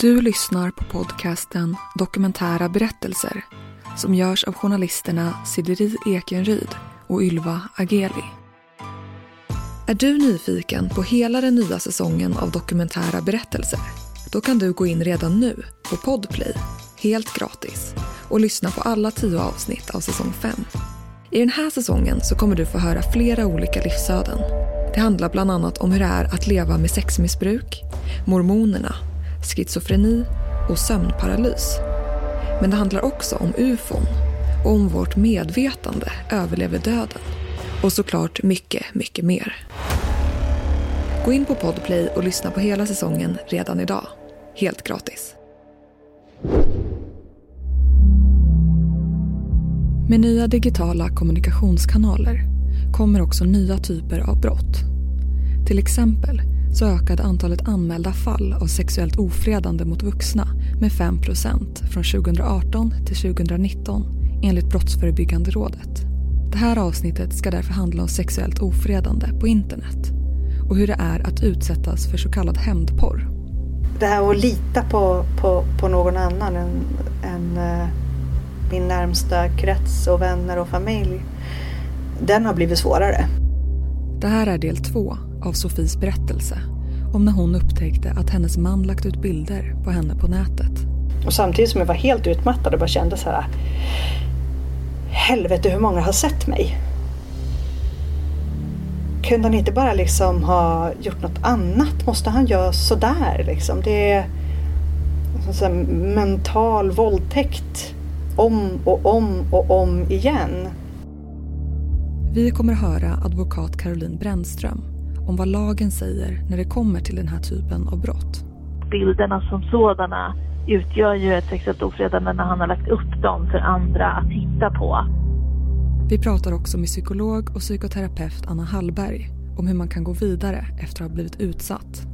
Du lyssnar på podcasten Dokumentära berättelser som görs av journalisterna Sideri Ekenryd och Ylva Ageli. Är du nyfiken på hela den nya säsongen av Dokumentära berättelser? Då kan du gå in redan nu på Podplay, helt gratis och lyssna på alla tio avsnitt av säsong 5. I den här säsongen så kommer du få höra flera olika livsöden. Det handlar bland annat om hur det är att leva med sexmissbruk, mormonerna, schizofreni och sömnparalys. Men det handlar också om ufon och om vårt medvetande överlever döden. Och såklart mycket, mycket mer. Gå in på Podplay och lyssna på hela säsongen redan idag. Helt gratis. Med nya digitala kommunikationskanaler kommer också nya typer av brott. Till exempel så ökade antalet anmälda fall av sexuellt ofredande mot vuxna med 5% från 2018 till 2019 enligt Brottsförebyggande rådet. Det här avsnittet ska därför handla om sexuellt ofredande på internet och hur det är att utsättas för så kallad hämndporr. Det här att lita på, på, på någon annan än, än uh, min närmsta krets och vänner och familj, den har blivit svårare. Det här är del två av Sofies berättelse om när hon upptäckte att hennes man lagt ut bilder på henne på nätet. Och samtidigt som jag var helt utmattad och bara kände så här Helvete hur många har sett mig? Kunde han inte bara liksom ha gjort något annat? Måste han göra sådär liksom? Det är så mental våldtäkt om och om och om igen. Vi kommer höra advokat Caroline Brännström om vad lagen säger när det kommer till den här typen av brott. Bilderna som sådana utgör ju ett sexuellt ofredande när han har lagt upp dem för andra att titta på. Vi pratar också med psykolog och psykoterapeut Anna Hallberg om hur man kan gå vidare efter att ha blivit utsatt.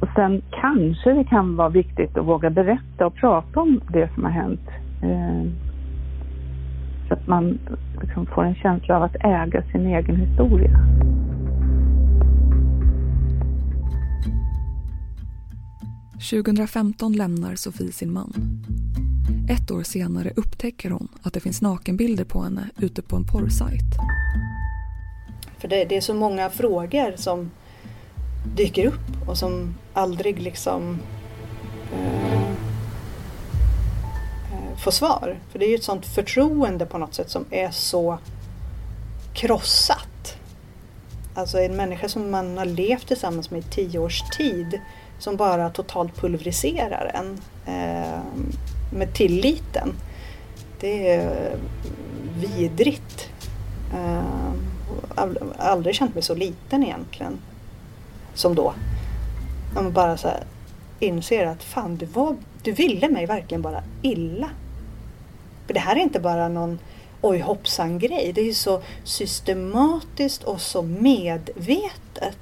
Och sen kanske det kan vara viktigt att våga berätta och prata om det som har hänt. Eh, så att man liksom får en känsla av att äga sin egen historia. 2015 lämnar Sofie sin man. Ett år senare upptäcker hon att det finns nakenbilder på henne ute på en porrsajt. För det, det, är så många frågor som dyker upp och som aldrig liksom eh, eh får svar. För det är ju ett sånt förtroende på något sätt som är så krossat. Alltså en människa som man har levt tillsammans med i tio års tid som bara totalt pulveriserar en eh, med tilliten. Det är vidrigt. Eh, aldrig känt mig så liten egentligen som då. När Man bara så här inser att fan, du, var, du ville mig verkligen bara illa. För det här är inte bara någon oj hoppsan grej. Det är så systematiskt och så medvetet.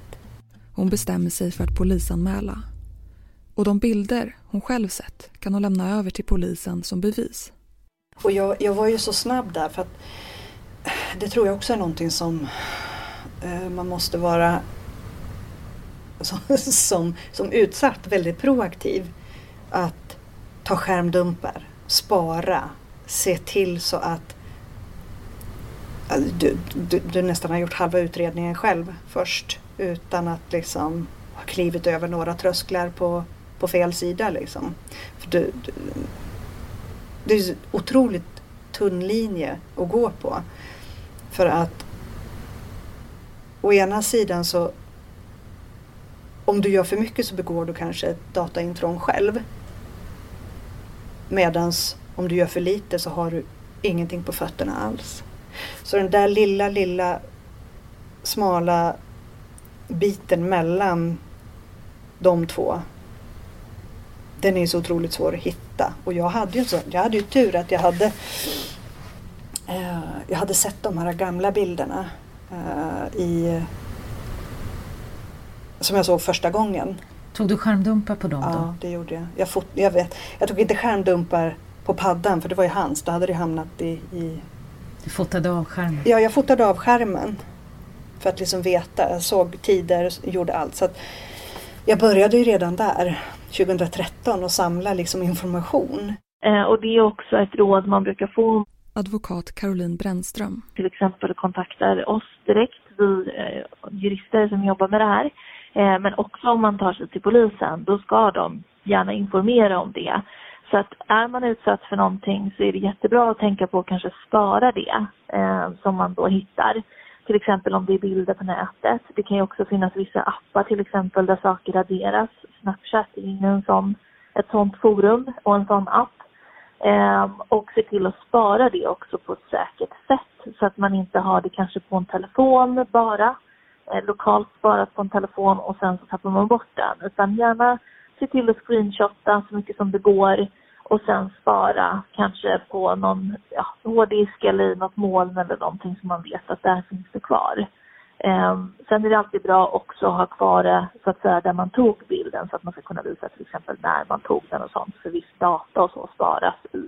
Hon bestämmer sig för att polisanmäla. Och de bilder hon själv sett kan hon lämna över till polisen som bevis. Och jag, jag var ju så snabb där för att det tror jag också är någonting som eh, man måste vara som, som, som utsatt väldigt proaktiv. Att ta skärmdumpar, spara, se till så att Alltså, du, du, du nästan har gjort halva utredningen själv först utan att liksom ha klivit över några trösklar på, på fel sida. Liksom. För du, du, det är en otroligt tunn linje att gå på. För att å ena sidan så om du gör för mycket så begår du kanske ett dataintrång själv. Medans om du gör för lite så har du ingenting på fötterna alls. Så den där lilla, lilla smala biten mellan de två den är så otroligt svår att hitta. Och jag hade ju, så, jag hade ju tur att jag hade eh, jag hade sett de här gamla bilderna eh, i som jag såg första gången. Tog du skärmdumpar på dem ja, då? Ja, det gjorde jag. Jag, fot, jag, vet, jag tog inte skärmdumpar på paddan för det var ju hans. Då hade det hamnat i, i... Du fotade av skärmen? Ja, jag fotade av skärmen. För att liksom veta. Jag såg tider, gjorde allt. Så att jag började ju redan där. 2013 och samla liksom information. Eh, och det är också ett råd man brukar få. Advokat Caroline Brännström. Till exempel kontaktar oss direkt, vi eh, jurister som jobbar med det här. Eh, men också om man tar sig till polisen, då ska de gärna informera om det. Så att är man utsatt för någonting så är det jättebra att tänka på att kanske spara det eh, som man då hittar. Till exempel om det är bilder på nätet. Det kan ju också finnas vissa appar till exempel där saker raderas. Snapchat är ju en sån, ett sånt forum och en sån app. Eh, och se till att spara det också på ett säkert sätt så att man inte har det kanske på en telefon bara. Eh, lokalt sparat på en telefon och sen så tappar man bort den. Utan gärna se till att screenshotta så mycket som det går och sen spara kanske på någon ja, hårddisk eller i något moln eller någonting som man vet att där finns det kvar. Um, sen är det alltid bra också att ha kvar det så att säga där man tog bilden så att man ska kunna visa till exempel när man tog den och sånt för viss data och så sparas i,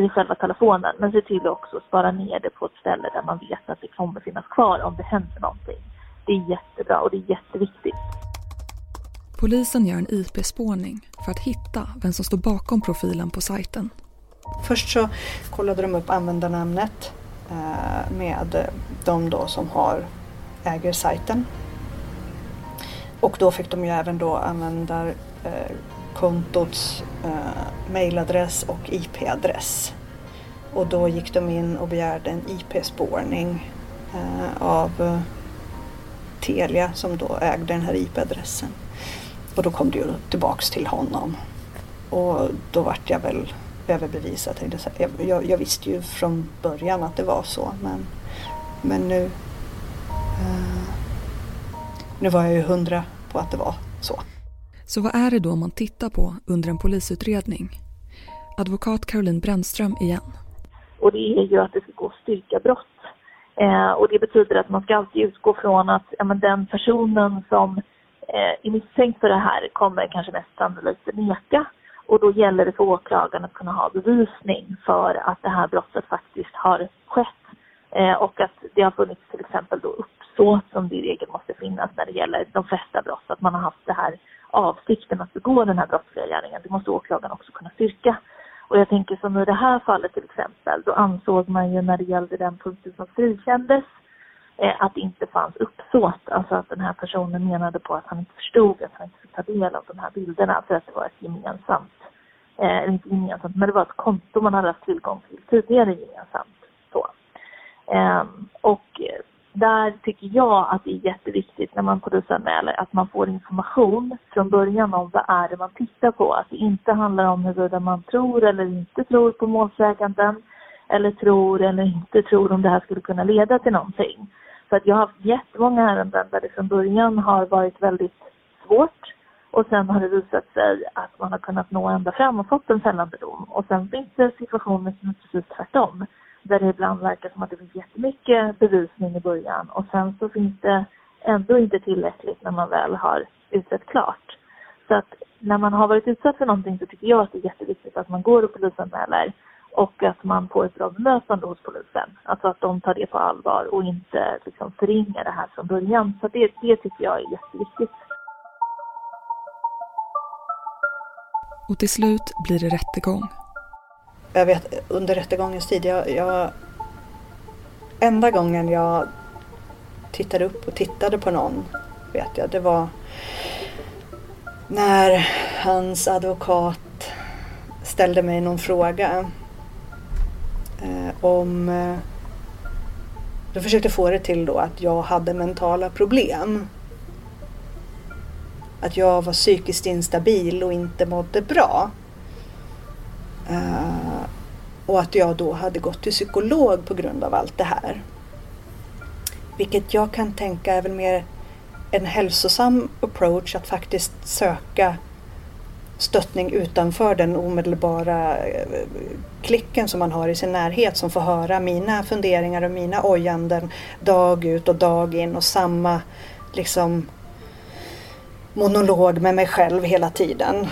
i själva telefonen. Men se till också att spara ner det på ett ställe där man vet att det kommer finnas kvar om det händer någonting. Det är jättebra och det är jätteviktigt. Polisen gör en IP-spårning för att hitta vem som står bakom profilen på sajten. Först så kollade de upp användarnamnet eh, med de då som har, äger sajten. Och då fick de ju även då användarkontots eh, eh, mailadress och IP-adress. Och då gick de in och begärde en IP-spårning eh, av eh, Telia som då ägde den här IP-adressen. Och då kom det ju tillbaks till honom. Och då vart jag väl överbevisad. Jag, jag, jag visste ju från början att det var så men, men nu, uh, nu var jag ju hundra på att det var så. Så vad är det då man tittar på under en polisutredning? Advokat Caroline Brännström igen. Och det är ju att det ska gå att styrka brott. Eh, och det betyder att man ska alltid utgå från att ja, men den personen som eh, är misstänkt för det här kommer kanske mest sannolikt neka. Och då gäller det för åklagaren att kunna ha bevisning för att det här brottet faktiskt har skett. Eh, och att det har funnits till exempel då uppsåt som det i regel måste finnas när det gäller de flesta brott. Att man har haft det här avsikten att begå den här brottsliga gärningen. Det måste åklagaren också kunna styrka. Och jag tänker som i det här fallet till exempel, då ansåg man ju när det gällde den punkten som frikändes Eh, att det inte fanns uppsåt. Alltså att den här personen menade på att han inte förstod att han inte fick ta del av de här bilderna för att det var ett gemensamt, eh, inte gemensamt, men det var ett konto man hade haft tillgång till tidigare gemensamt. Så. Eh, och där tycker jag att det är jätteviktigt när man polisanmäler att man får information från början om vad är det man tittar på. Att det inte handlar om huruvida man tror eller inte tror på målsäganden eller tror eller inte tror om det här skulle kunna leda till någonting. För att jag har haft jättemånga ärenden där det från början har varit väldigt svårt och sen har det visat sig att man har kunnat nå ända fram och fått en fällande dom. Och sen finns det situationer som är precis tvärtom. Där det ibland verkar som att det finns jättemycket bevisning i början och sen så finns det ändå inte tillräckligt när man väl har utrett klart. Så att när man har varit utsatt för någonting så tycker jag att det är jätteviktigt att man går och polisanmäler och att man får ett bra bemötande hos polisen. Alltså att de tar det på allvar och inte liksom förringar det här från början. Så det, det tycker jag är jätteviktigt. Och till slut blir det rättegång. Jag vet under rättegångens tid, jag, jag enda gången jag tittade upp och tittade på någon vet jag, det var när hans advokat ställde mig någon fråga om... Eh, de försökte få det till då att jag hade mentala problem. Att jag var psykiskt instabil och inte mådde bra. Uh, och att jag då hade gått till psykolog på grund av allt det här. Vilket jag kan tänka är väl mer en hälsosam approach att faktiskt söka stöttning utanför den omedelbara eh, klicken som man har i sin närhet som får höra mina funderingar och mina ojanden dag ut och dag in och samma liksom monolog med mig själv hela tiden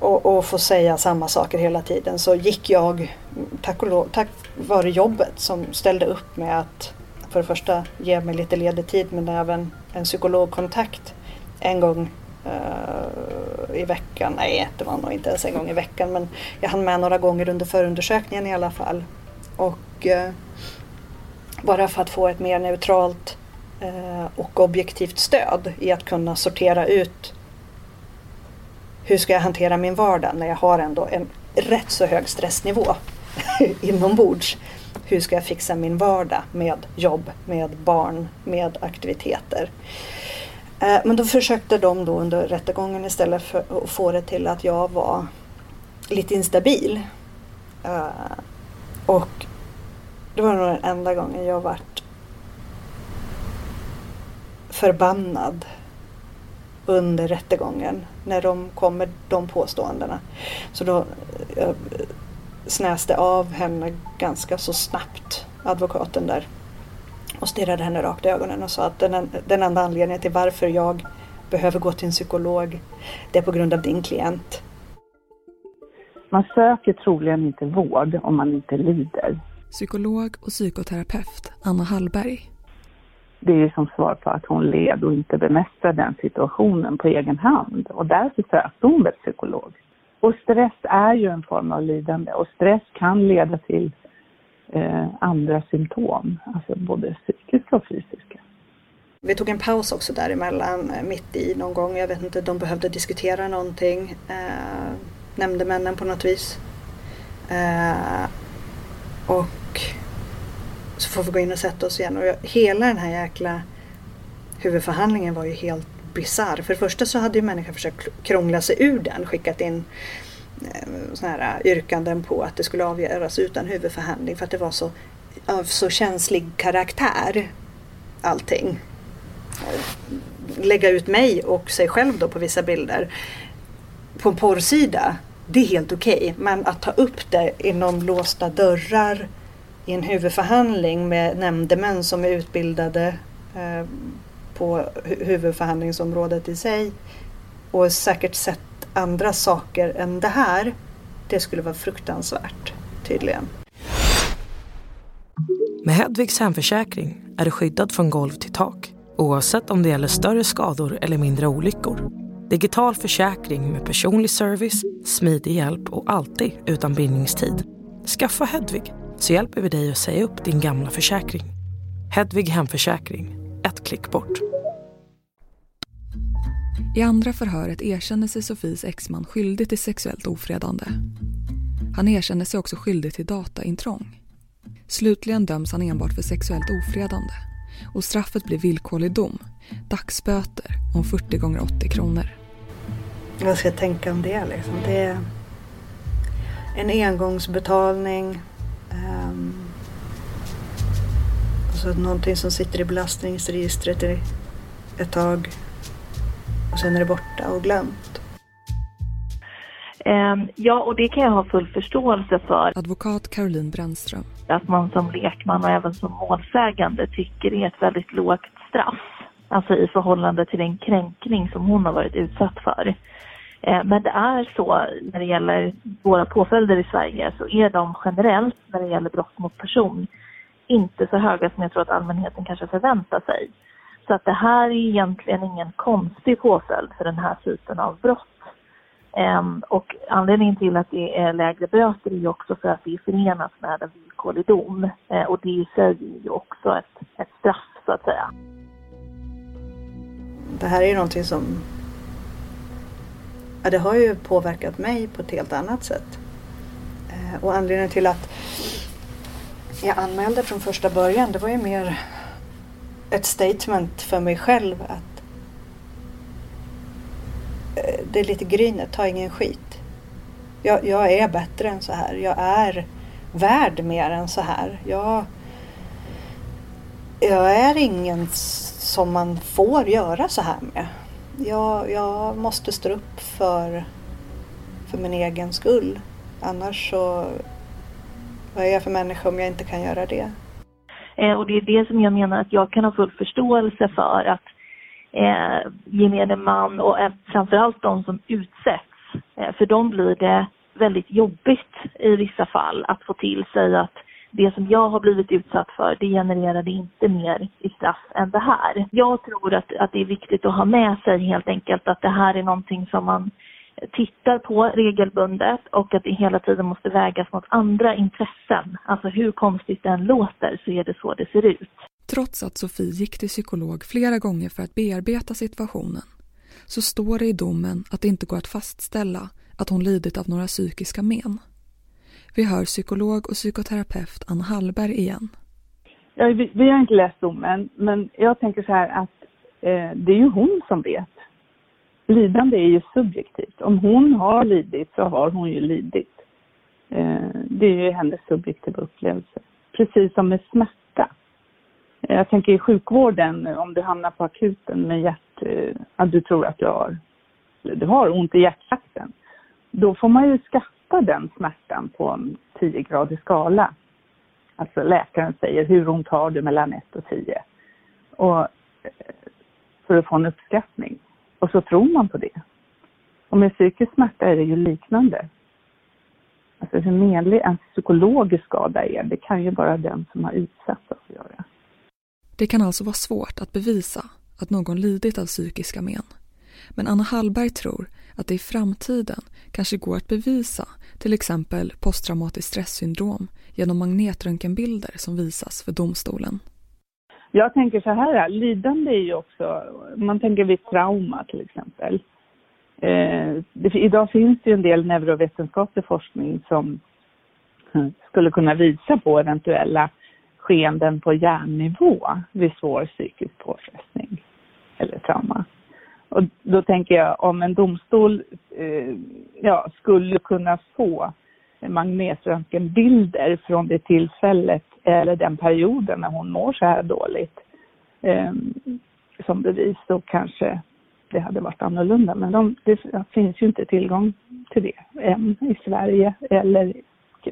och, och få säga samma saker hela tiden så gick jag, tack, och lov, tack vare jobbet som ställde upp med att för det första ge mig lite ledig tid men även en psykologkontakt en gång Eh, i veckan. Nej, det var nog inte ens en gång i veckan men jag hann med några gånger under förundersökningen i alla fall. Och eh, bara för att få ett mer neutralt eh, och objektivt stöd i att kunna sortera ut hur ska jag hantera min vardag när jag har ändå en rätt så hög stressnivå inombords. Hur ska jag fixa min vardag med jobb, med barn, med aktiviteter. Eh, men då försökte de då under rättegången istället för att få det till att jag var lite instabil. Eh, och det var nog den enda gången jag varit förbannad under rättegången när de kom med de påståendena. Så då jag snäste av henne ganska så snabbt, advokaten där och stirrade henne rakt i ögonen och sa att den, den enda anledningen till varför jag behöver gå till en psykolog, det är på grund av din klient. Man söker troligen inte vård om man inte lider. Psykolog och psykoterapeut Anna Hallberg. Det är ju som svar på att hon led och inte bemästrade den situationen på egen hand. Och därför sökte hon väl psykolog. Och stress är ju en form av lidande och stress kan leda till eh, andra symptom, alltså både psykiska och fysiska. Vi tog en paus också däremellan, eh, mitt i någon gång. Jag vet inte, de behövde diskutera någonting. Eh, nämndemännen på något vis. Eh, och så får vi gå in och sätta oss igen. Och jag, hela den här jäkla huvudförhandlingen var ju helt bisarr. För det första så hade ju människan försökt krångla sig ur den, skickat in Eh, såna här yrkanden på att det skulle avgöras utan huvudförhandling för att det var så av så känslig karaktär allting. Lägga ut mig och sig själv då på vissa bilder på en porrsida, det är helt okej. Okay. Men att ta upp det inom låsta dörrar i en huvudförhandling med nämndemän som är utbildade eh, på huvudförhandlingsområdet i sig och säkert sett andra saker än det här. Det skulle vara fruktansvärt, tydligen. Med Hedvigs hemförsäkring är du skyddad från golv till tak oavsett om det gäller större skador eller mindre olyckor. Digital försäkring med personlig service, smidig hjälp och alltid utan bindningstid. Skaffa Hedvig så hjälper vi dig att säga upp din gamla försäkring. Hedvig Hemförsäkring, ett klick bort. I andra förhöret erkänner sig Sofies exman skyldig till sexuellt ofredande. Han erkänner sig också skyldig till dataintrång. Slutligen döms han enbart för sexuellt ofredande och straffet blir villkorlig dom, dagsböter om 40 gånger 80 kronor. Vad ska jag tänka om det liksom? Det är en engångsbetalning. Um, alltså någonting som sitter i belastningsregistret i ett tag och sen är det borta och glömt. Um, ja, och det kan jag ha full förståelse för. Advokat Caroline Brännström. Att man som lekman och även som målsägande tycker det är ett väldigt lågt straff. Alltså i förhållande till den kränkning som hon har varit utsatt för. Eh, men det är så när det gäller våra påföljder i Sverige så är de generellt när det gäller brott mot person inte så höga som jag tror att allmänheten kanske förväntar sig. Så att det här är egentligen ingen konstig påföljd för den här typen av brott. Um, och anledningen till att det är lägre böter är ju också för att det är förenat med en villkorlig dom. Uh, och det i sig är ju också ett, ett straff så att säga. Det här är ju någonting som ja, det har ju påverkat mig på ett helt annat sätt. Uh, och anledningen till att jag anmälde från första början det var ju mer ett statement för mig själv att eh, det är lite grynet, ta ingen skit. Jag, jag, är bättre än så här. Jag är värd mer än så här. Jag, jag är ingen som man får göra så här med. Jag, jag måste stå upp för, för min egen skull. Annars så, vad är jag för människa om jag inte kan göra det? Eh, och det är det som jag menar att jag kan ha full förståelse för att eh, gemene man och eh, framförallt de som utsätts, eh, för dem blir det väldigt jobbigt i vissa fall att få till sig att det som jag har blivit utsatt för, det genererade inte mer i straff än det här. Jag tror att, att det är viktigt att ha med sig helt enkelt att det här är någonting som man tittar på regelbundet och att det hela tiden måste vägas mot andra intressen. Alltså hur konstigt den låter så är det så det ser ut. Trots att Sofie gick till psykolog flera gånger för att bearbeta situationen så står det i domen att det inte går att fastställa att hon lidit av några psykiska men. Vi hör psykolog och psykoterapeut Anna Hallberg igen. Ja, vi, vi, har inte läst domen, men jag tänker så här att eh, det är ju hon som vet. Lidande är ju subjektivt. Om hon har lidit så har hon ju lidit. Eh, det är ju hennes subjektiva upplevelse. Precis som med smärta. Eh, jag tänker i sjukvården, om du hamnar på akuten med hjärt... Eh, att du tror att du har, du har ont i hjärtjakten. Då får man ju skatta den smärtan på en 10-gradig skala. Alltså läkaren säger hur ont har du mellan 1 och 10? Och, för att få en uppskattning. Och så tror man på det. Och med psykisk smärta är det ju liknande. Alltså hur menlig en psykologisk skada är, det kan ju bara den som har utsatts att göra. Det kan alltså vara svårt att bevisa att någon lidit av psykiska men. Men Anna Hallberg tror att det i framtiden kanske går att bevisa till exempel posttraumatiskt stresssyndrom genom magnetröntgenbilder som visas för domstolen. Jag tänker så här, lidande är ju också, man tänker vid trauma till exempel. Eh, det, idag finns det ju en del neurovetenskaplig forskning som skulle kunna visa på eventuella skeenden på hjärnnivå vid svår psykisk påfrestning eller trauma. Och då tänker jag om en domstol eh, ja, skulle kunna få magnetröntgenbilder från det tillfället eller den perioden när hon mår så här dåligt eh, som bevis så kanske det hade varit annorlunda. Men de, det finns ju inte tillgång till det än i Sverige eller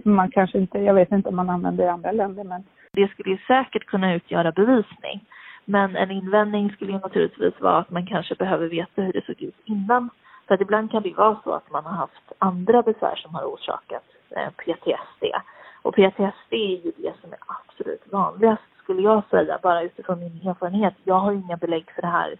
man kanske inte, jag vet inte om man använder det i andra länder men det skulle ju säkert kunna utgöra bevisning. Men en invändning skulle ju naturligtvis vara att man kanske behöver veta hur det såg ut innan. För att ibland kan det ju vara så att man har haft andra besvär som har orsakat Eh, PTSD. Och PTSD är ju det som är absolut vanligast skulle jag säga, bara utifrån min erfarenhet. Jag har inga belägg för det här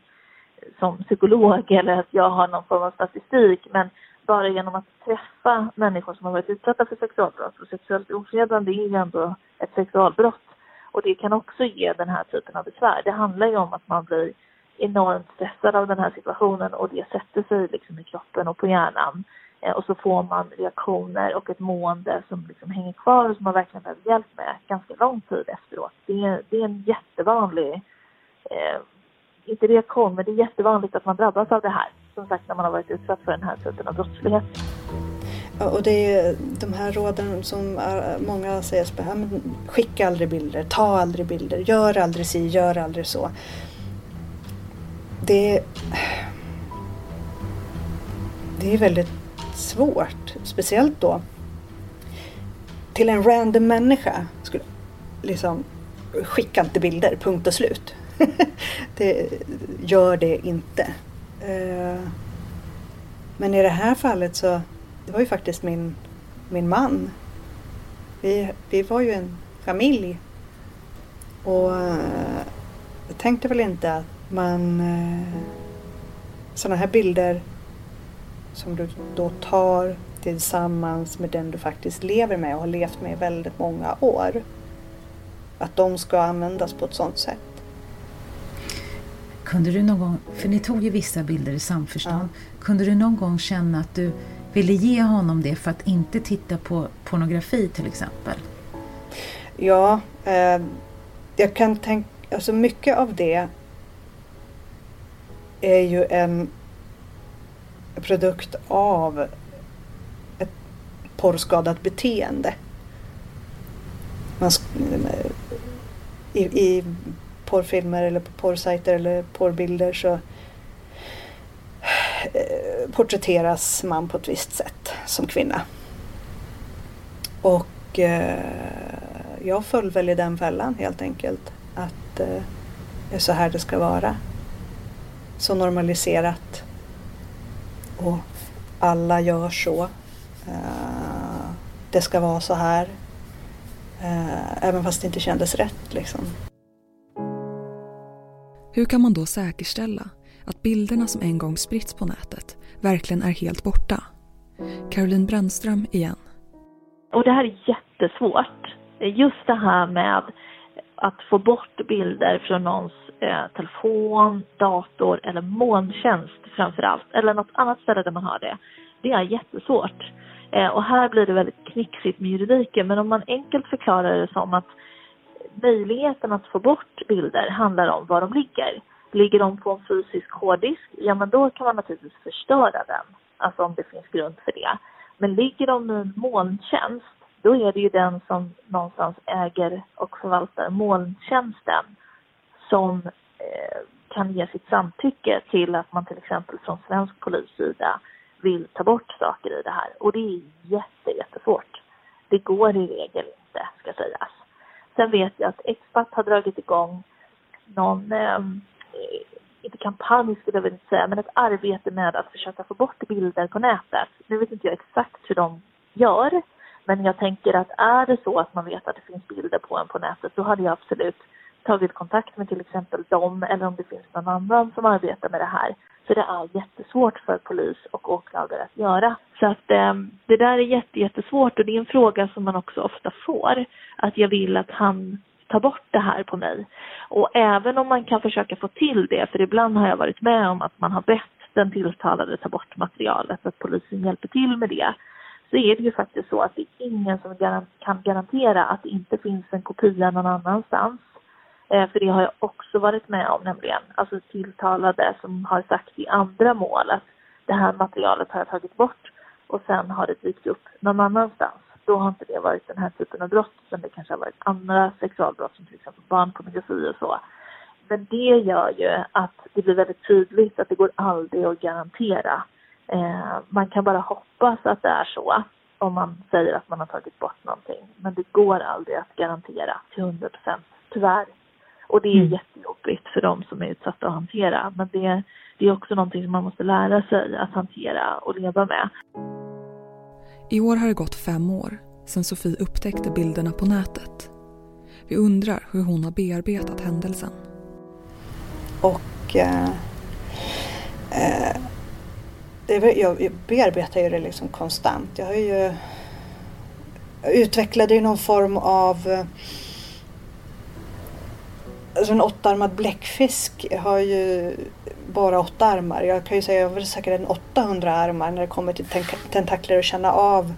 som psykolog eller att jag har någon form av statistik, men bara genom att träffa människor som har varit utsatta för sexualbrott, och sexuellt ofredande är ju ändå ett sexualbrott, och det kan också ge den här typen av besvär. Det handlar ju om att man blir enormt stressad av den här situationen och det sätter sig liksom i kroppen och på hjärnan. Eh, och så får man reaktioner och ett mående som liksom hänger kvar och som man verkligen behöver hjälp med ganska lång tid efteråt. Det är, det är en jättevanlig, eh, inte reaktion, men det är jättevanligt att man drabbas av det här. Som sagt när man har varit utsatt för den här typen av brottslighet. Och det är de här råden som många säger, så skicka aldrig bilder, ta aldrig bilder, gör aldrig si, gör aldrig så. Det, det är väldigt svårt, speciellt då till en random människa. Skulle, liksom, skicka inte bilder, punkt och slut. det, gör det inte. Eh, men i det här fallet så det var ju faktiskt min, min man. Vi, vi var ju en familj. Och eh, jag tänkte väl inte att man... Eh, Sådana här bilder som du då tar tillsammans med den du faktiskt lever med och har levt med i väldigt många år. Att de ska användas på ett sådant sätt. Kunde du någon gång, för ni tog ju vissa bilder i samförstånd, ja. kunde du någon gång känna att du ville ge honom det för att inte titta på pornografi till exempel? Ja, eh, jag kan tänka, alltså mycket av det är ju en produkt av ett porrskadat beteende. Man, i, I porrfilmer eller på porrsajter eller porrbilder så eh, porträtteras man på ett visst sätt som kvinna. Och eh, jag föll väl i den fällan helt enkelt. Att eh, det är så här det ska vara. Så normaliserat. Och alla gör så. Eh, det ska vara så här. Eh, även fast det inte kändes rätt liksom. Hur kan man då säkerställa att bilderna som en gång spritts på nätet verkligen är helt borta? Caroline Brännström igen. Och det här är jättesvårt. Just det här med att få bort bilder från någons eh, telefon, dator eller molntjänst framför allt, eller något annat ställe där man har det. Det är jättesvårt. Eh, och här blir det väldigt knixigt med juridiken, men om man enkelt förklarar det som att möjligheten att få bort bilder handlar om var de ligger. Ligger de på en fysisk hårddisk, ja men då kan man naturligtvis förstöra den, alltså om det finns grund för det. Men ligger de i en molntjänst, då är det ju den som någonstans äger och förvaltar molntjänsten som eh, kan ge sitt samtycke till att man till exempel från svensk polissida vill ta bort saker i det här. Och det är jätte, jättesvårt. Det går i regel inte, ska sägas. Sen vet jag att Expat har dragit igång någon, ehm, eh, inte kampanj skulle jag väl inte säga, men ett arbete med att försöka få bort bilder på nätet. Nu vet inte jag exakt hur de gör, men jag tänker att är det så att man vet att det finns bilder på en på nätet, så hade jag absolut tagit kontakt med till exempel dem eller om det finns någon annan som arbetar med det här. För det är jättesvårt för polis och åklagare att göra. Så att eh, det där är jätte, jättesvårt och det är en fråga som man också ofta får. Att jag vill att han tar bort det här på mig. Och även om man kan försöka få till det, för ibland har jag varit med om att man har bett den tilltalade ta bort materialet, att polisen hjälper till med det så är det ju faktiskt så att det är ingen som kan garantera att det inte finns en kopia någon annanstans. Eh, för det har jag också varit med om nämligen, alltså tilltalade som har sagt i andra mål att det här materialet har jag tagit bort och sen har det dykt upp någon annanstans. Då har inte det varit den här typen av brott, utan det kanske har varit andra sexualbrott som till exempel barnpornografi och så. Men det gör ju att det blir väldigt tydligt att det går aldrig att garantera. Eh, man kan bara hoppas att det är så om man säger att man har tagit bort någonting. Men det går aldrig att garantera till 100 procent, tyvärr. Och det är mm. jättejobbigt för de som är utsatta att hantera. Men det, det är också någonting som man måste lära sig att hantera och leva med. I år har det gått fem år sedan Sofie upptäckte bilderna på nätet. Vi undrar hur hon har bearbetat händelsen. Och eh, eh, det, jag bearbetar ju det liksom konstant. Jag har ju jag utvecklade ju någon form av eh, Alltså en åttarmad bläckfisk har ju bara åtta armar. Jag kan ju säga att jag har säkert en 800 armar när det kommer till tentakler och känna av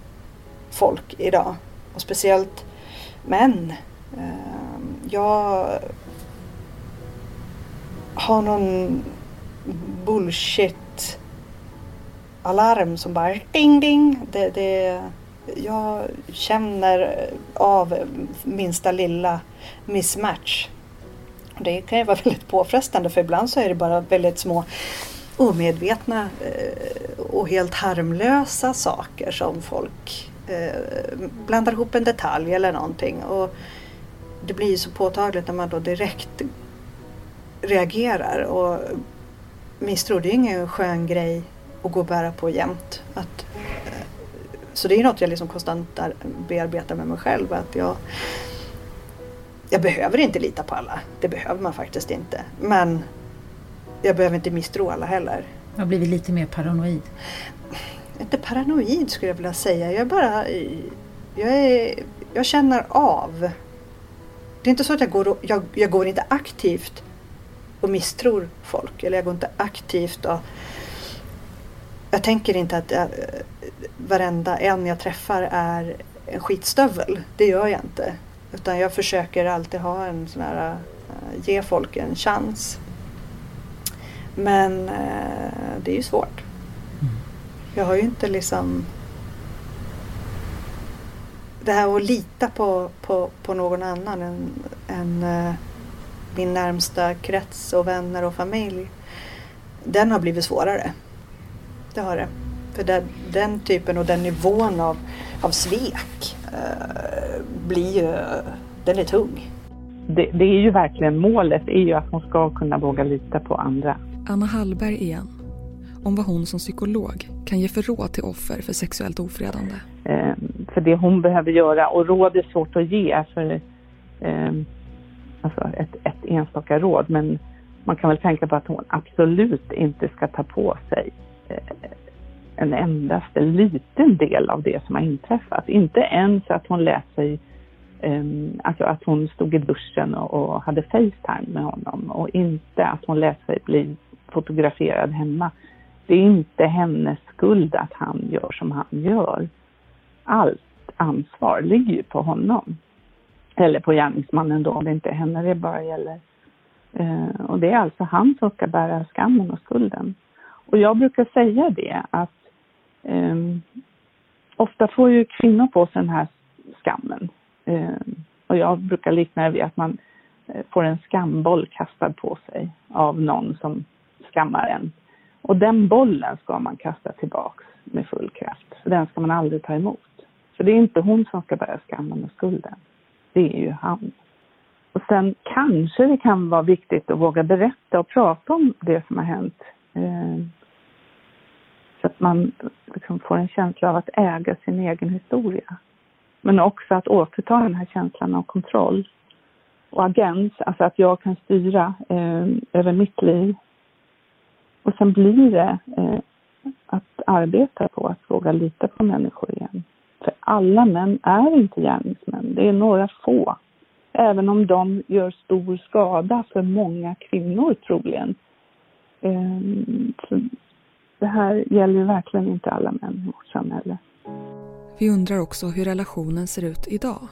folk idag. Och speciellt män. Ehm, jag har någon bullshit alarm som bara ding ding. Det, det, jag känner av minsta lilla mismatch. Det kan ju vara väldigt påfrestande för ibland så är det bara väldigt små omedvetna eh, och helt harmlösa saker som folk eh, blandar ihop en detalj eller någonting. Och det blir ju så påtagligt när man då direkt reagerar. Och misstro, det är ju ingen skön grej att gå och bära på jämt. Att, eh, så det är något jag liksom konstant bearbetar med mig själv. Att jag, jag behöver inte lita på alla. Det behöver man faktiskt inte. Men jag behöver inte misstro alla heller. Du har blivit lite mer paranoid? Inte paranoid skulle jag vilja säga. Jag bara... Jag, är, jag känner av. Det är inte så att jag går, jag, jag går inte aktivt och misstror folk. Eller jag går inte aktivt och... Jag tänker inte att jag, varenda en jag träffar är en skitstövel. Det gör jag inte. Utan jag försöker alltid ha en sån här, uh, ge folk en chans. Men uh, det är ju svårt. Mm. Jag har ju inte liksom det här att lita på, på, på någon annan än, än uh, min närmsta krets och vänner och familj. Den har blivit svårare. Det har det. För det, den typen och den nivån av, av svek eh, blir ju, den är tung. Det, det, är ju verkligen målet, är ju att hon ska kunna våga lita på andra. Anna Hallberg igen. Om vad hon som psykolog kan ge för råd till offer för sexuellt ofredande. Eh, för det hon behöver göra och råd är svårt att ge för eh, alltså ett, ett enstaka råd men man kan väl tänka på att hon absolut inte ska ta på sig eh, en endaste liten del av det som har inträffat. Inte ens att hon lät sig Um, alltså att hon stod i duschen och, och, hade Facetime med honom och inte att hon lät sig bli fotograferad hemma. Det är inte hennes skuld att han gör som han gör. Allt ansvar ligger ju på honom. Eller på gärningsmannen då, om det inte är henne det bara gäller. Uh, och det är alltså han som ska bära skammen och skulden. Och jag brukar säga det att um, ofta får ju kvinnor på sig den här skammen Eh, och jag brukar likna det vid att man eh, får en skamboll kastad på sig av någon som skammar en. Och den bollen ska man kasta tillbaks med full kraft. För den ska man aldrig ta emot. För det är inte hon som ska bära skammen och skulden. Det är ju han. Och sen kanske det kan vara viktigt att våga berätta och prata om det som har hänt. Ehm, att man liksom får en känsla av att äga sin egen historia. Men också att återta den här känslan av kontroll och agens, alltså att jag kan styra eh, över mitt liv. Och sen blir det eh, att arbeta på att våga lita på människor igen. För alla män är inte gärningsmän, det är några få. Även om de gör stor skada för många kvinnor troligen. Eh, det här gäller verkligen inte alla män i vårt samhälle. Vi undrar också hur relationen ser ut idag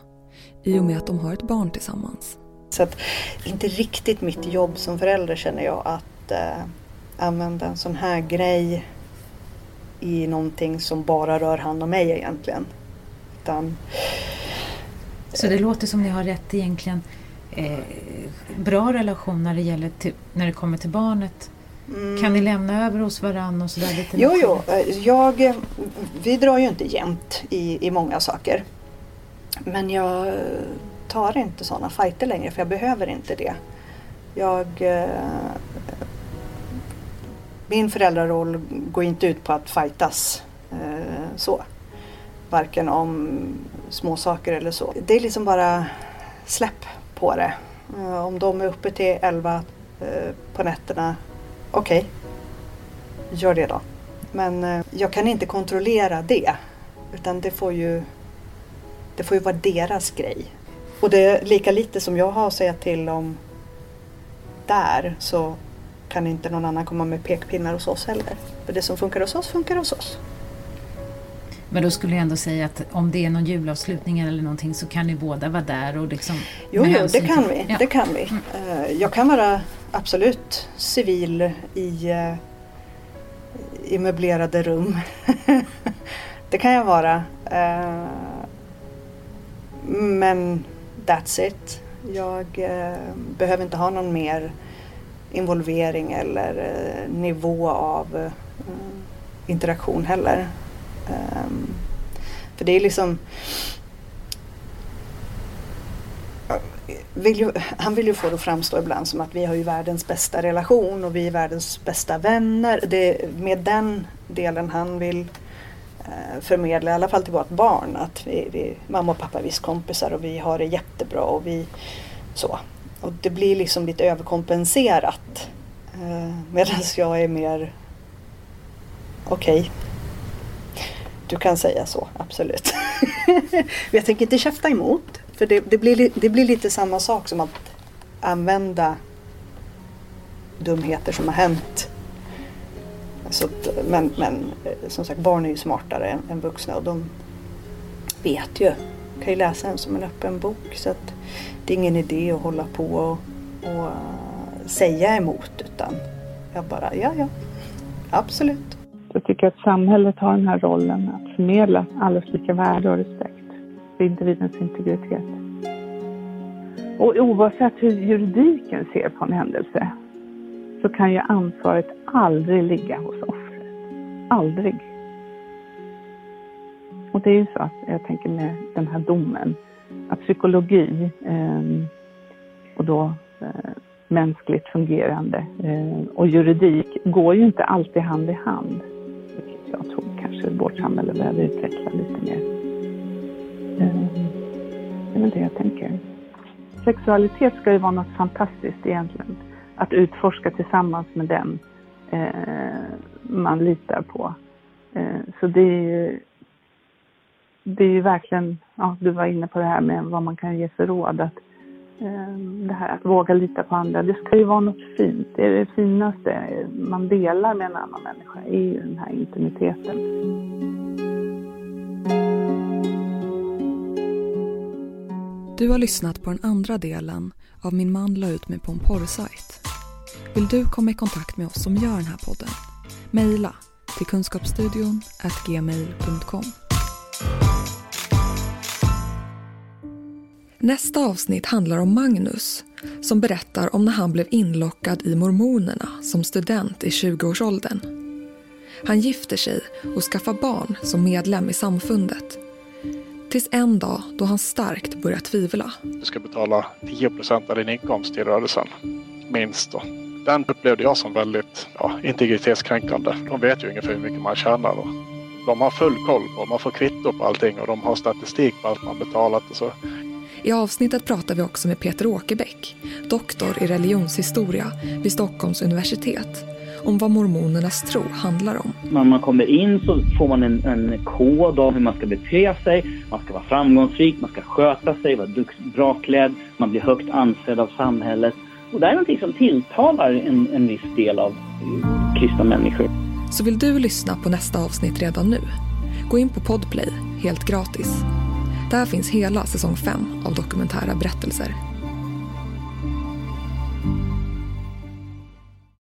i och med att de har ett barn tillsammans. Så att inte riktigt mitt jobb som förälder känner jag att eh, använda en sån här grej i någonting som bara rör han och mig egentligen. Utan, Så det låter som ni har rätt egentligen eh, bra relation när det, gäller till, när det kommer till barnet Mm. Kan ni lämna över hos varandra och sådär lite? Jo, jo. Jag, vi drar ju inte jämt i, i många saker. Men jag tar inte sådana fighter längre för jag behöver inte det. Jag... Eh, min föräldraroll går inte ut på att fightas eh, så. Varken om små saker eller så. Det är liksom bara släpp på det. Eh, om de är uppe till 11 eh, på nätterna okej, okay. gör det då. Men eh, jag kan inte kontrollera det. Utan det får ju, det får ju vara deras grej. Och det är lika lite som jag har att säga till om där så kan inte någon annan komma med pekpinnar hos oss heller. För det som funkar hos oss funkar hos oss. Men då skulle jag ändå säga att om det är någon julavslutning eller någonting så kan ni båda vara där och liksom... Jo, jo det kan vi. Ja. Det kan vi. Mm. Jag kan vara absolut civil i, eh, i möblerade rum. det kan jag vara. Eh, men that's it. Jag eh, behöver inte ha någon mer involvering eller nivå av interaktion heller. För det är liksom vill ju, han vill ju få det att framstå ibland som att vi har ju världens bästa relation och vi är världens bästa vänner. Det är med den delen han vill eh, förmedla, i alla fall till vårt barn, att vi, vi, mamma och pappa är visst kompisar och vi har det jättebra och vi så. Och det blir liksom lite överkompenserat. Eh, Medan jag är mer okej. Okay. Du kan säga så, absolut. jag tänker inte käfta emot. För det, det, blir, det blir lite samma sak som att använda dumheter som har hänt. Så men, men eh, som sagt, barn är ju smartare än, än vuxna och de vet ju. kan ju läsa en som en öppen bok. Så att det är ingen idé att hålla på och, och eh, säga emot utan jag bara, ja ja, absolut. Jag tycker att samhället har den här rollen att förmedla allas lika värde och respekt för individens integritet. Och oavsett hur juridiken ser på en händelse så kan ju ansvaret aldrig ligga hos offret. Aldrig. Och det är ju så att jag tänker med den här domen att psykologi eh, och då eh, mänskligt fungerande eh, och juridik går ju inte alltid hand i hand, vilket jag tror. kanske vårt samhälle behöver utveckla lite mer. Eh, det är väl det jag tänker. Sexualitet ska ju vara något fantastiskt egentligen. Att utforska tillsammans med den eh, man litar på. Eh, så det är ju det är ju verkligen, ja, du var inne på det här med vad man kan ge för råd. Att, eh, det här att våga lita på andra, det ska ju vara något fint. Det är det finaste man delar med en annan människa, är ju den här intimiteten. Du har lyssnat på den andra delen av Min man la ut mig på en porrsajt. Vill du komma i kontakt med oss som gör den här podden? Mejla till kunskapsstudion gmail.com. Nästa avsnitt handlar om Magnus som berättar om när han blev inlockad i Mormonerna som student i 20-årsåldern. Han gifter sig och skaffar barn som medlem i samfundet. Tills en dag då han starkt börjar tvivla. Du ska betala 10% av din inkomst till rörelsen. Minst då. Den upplevde jag som väldigt ja, integritetskränkande. De vet ju ungefär hur mycket man tjänar. Och de har full koll på, man får kvitto på allting och de har statistik på allt man betalat. Och så i avsnittet pratar vi också med Peter Åkerbäck, doktor i religionshistoria vid Stockholms universitet, om vad mormonernas tro handlar om. När man kommer in så får man en, en kod av hur man ska bete sig. Man ska vara framgångsrik, man ska sköta sig, vara bra klädd, man blir högt ansedd av samhället. Och det är någonting som tilltalar en, en viss del av kristna människor. Så vill du lyssna på nästa avsnitt redan nu? Gå in på Podplay, helt gratis. Där finns hela säsong 5 av dokumentära berättelser.